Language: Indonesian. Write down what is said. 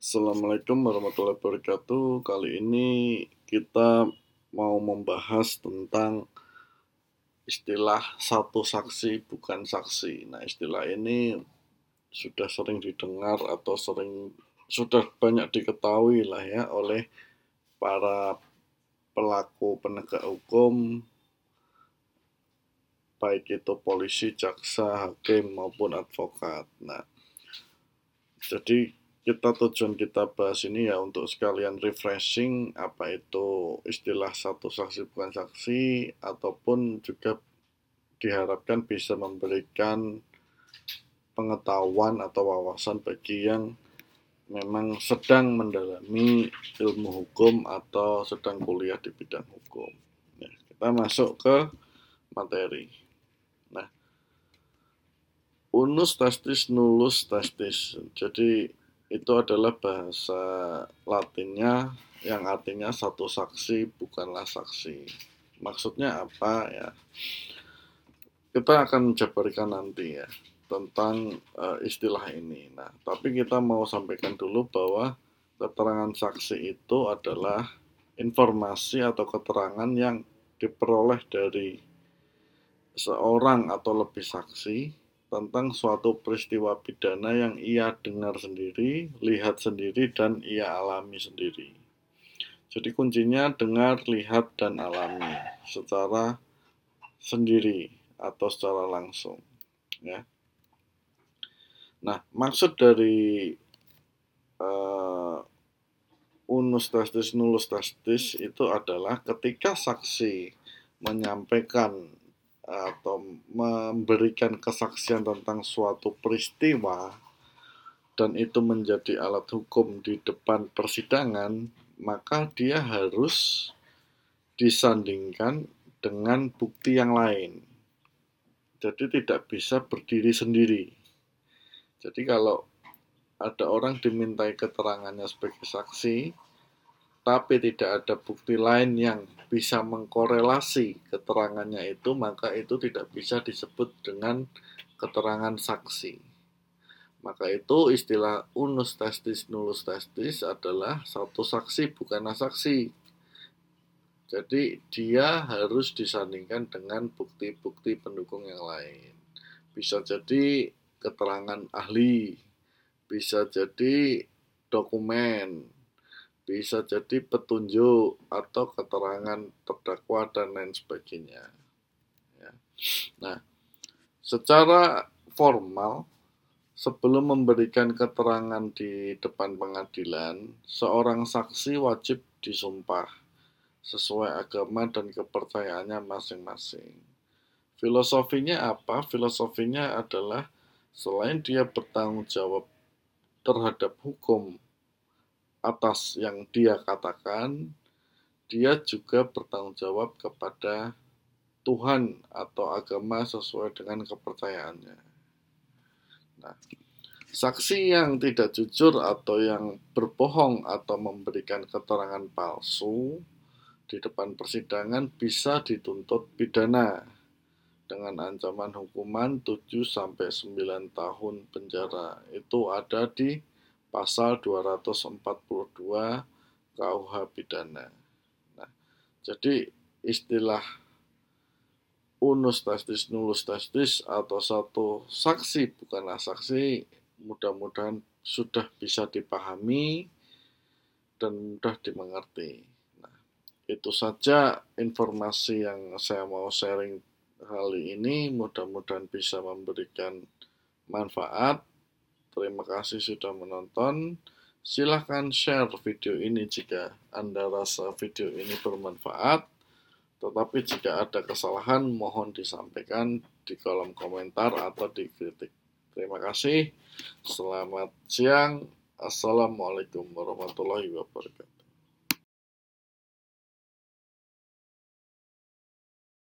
Assalamualaikum warahmatullahi wabarakatuh. Kali ini kita mau membahas tentang istilah satu saksi bukan saksi. Nah, istilah ini sudah sering didengar atau sering sudah banyak diketahui lah ya oleh para pelaku penegak hukum baik itu polisi, jaksa, hakim maupun advokat. Nah, jadi kita tujuan kita bahas ini ya untuk sekalian refreshing apa itu istilah satu saksi bukan saksi ataupun juga diharapkan bisa memberikan pengetahuan atau wawasan bagi yang memang sedang mendalami ilmu hukum atau sedang kuliah di bidang hukum. Ya, kita masuk ke materi. Nah, unus testis nullus testis. Jadi itu adalah bahasa Latinnya yang artinya satu saksi bukanlah saksi. Maksudnya apa ya? Kita akan jabarkan nanti ya tentang uh, istilah ini. Nah, tapi kita mau sampaikan dulu bahwa keterangan saksi itu adalah informasi atau keterangan yang diperoleh dari seorang atau lebih saksi tentang suatu peristiwa pidana yang ia dengar sendiri, lihat sendiri, dan ia alami sendiri. Jadi kuncinya dengar, lihat, dan alami secara sendiri atau secara langsung. Ya. Nah, maksud dari uh, unus testis nullus testis itu adalah ketika saksi menyampaikan atau memberikan kesaksian tentang suatu peristiwa dan itu menjadi alat hukum di depan persidangan, maka dia harus disandingkan dengan bukti yang lain. Jadi tidak bisa berdiri sendiri. Jadi kalau ada orang dimintai keterangannya sebagai saksi, tapi tidak ada bukti lain yang bisa mengkorelasi keterangannya itu, maka itu tidak bisa disebut dengan keterangan saksi. Maka itu istilah unus testis nullus testis adalah satu saksi bukanlah saksi. Jadi dia harus disandingkan dengan bukti-bukti pendukung yang lain. Bisa jadi keterangan ahli, bisa jadi dokumen, bisa jadi petunjuk atau keterangan terdakwa dan lain sebagainya. Ya. Nah, secara formal sebelum memberikan keterangan di depan pengadilan, seorang saksi wajib disumpah sesuai agama dan kepercayaannya masing-masing. Filosofinya apa? Filosofinya adalah selain dia bertanggung jawab terhadap hukum atas yang dia katakan, dia juga bertanggung jawab kepada Tuhan atau agama sesuai dengan kepercayaannya. Nah, saksi yang tidak jujur atau yang berbohong atau memberikan keterangan palsu di depan persidangan bisa dituntut pidana dengan ancaman hukuman 7 sampai 9 tahun penjara. Itu ada di pasal 242 KUH pidana. Nah, jadi istilah unus testis nullus testis atau satu saksi bukanlah saksi mudah-mudahan sudah bisa dipahami dan mudah dimengerti. Nah, itu saja informasi yang saya mau sharing kali ini. Mudah-mudahan bisa memberikan manfaat Terima kasih sudah menonton. Silahkan share video ini jika Anda rasa video ini bermanfaat. Tetapi jika ada kesalahan, mohon disampaikan di kolom komentar atau di kritik. Terima kasih. Selamat siang. Assalamualaikum warahmatullahi wabarakatuh.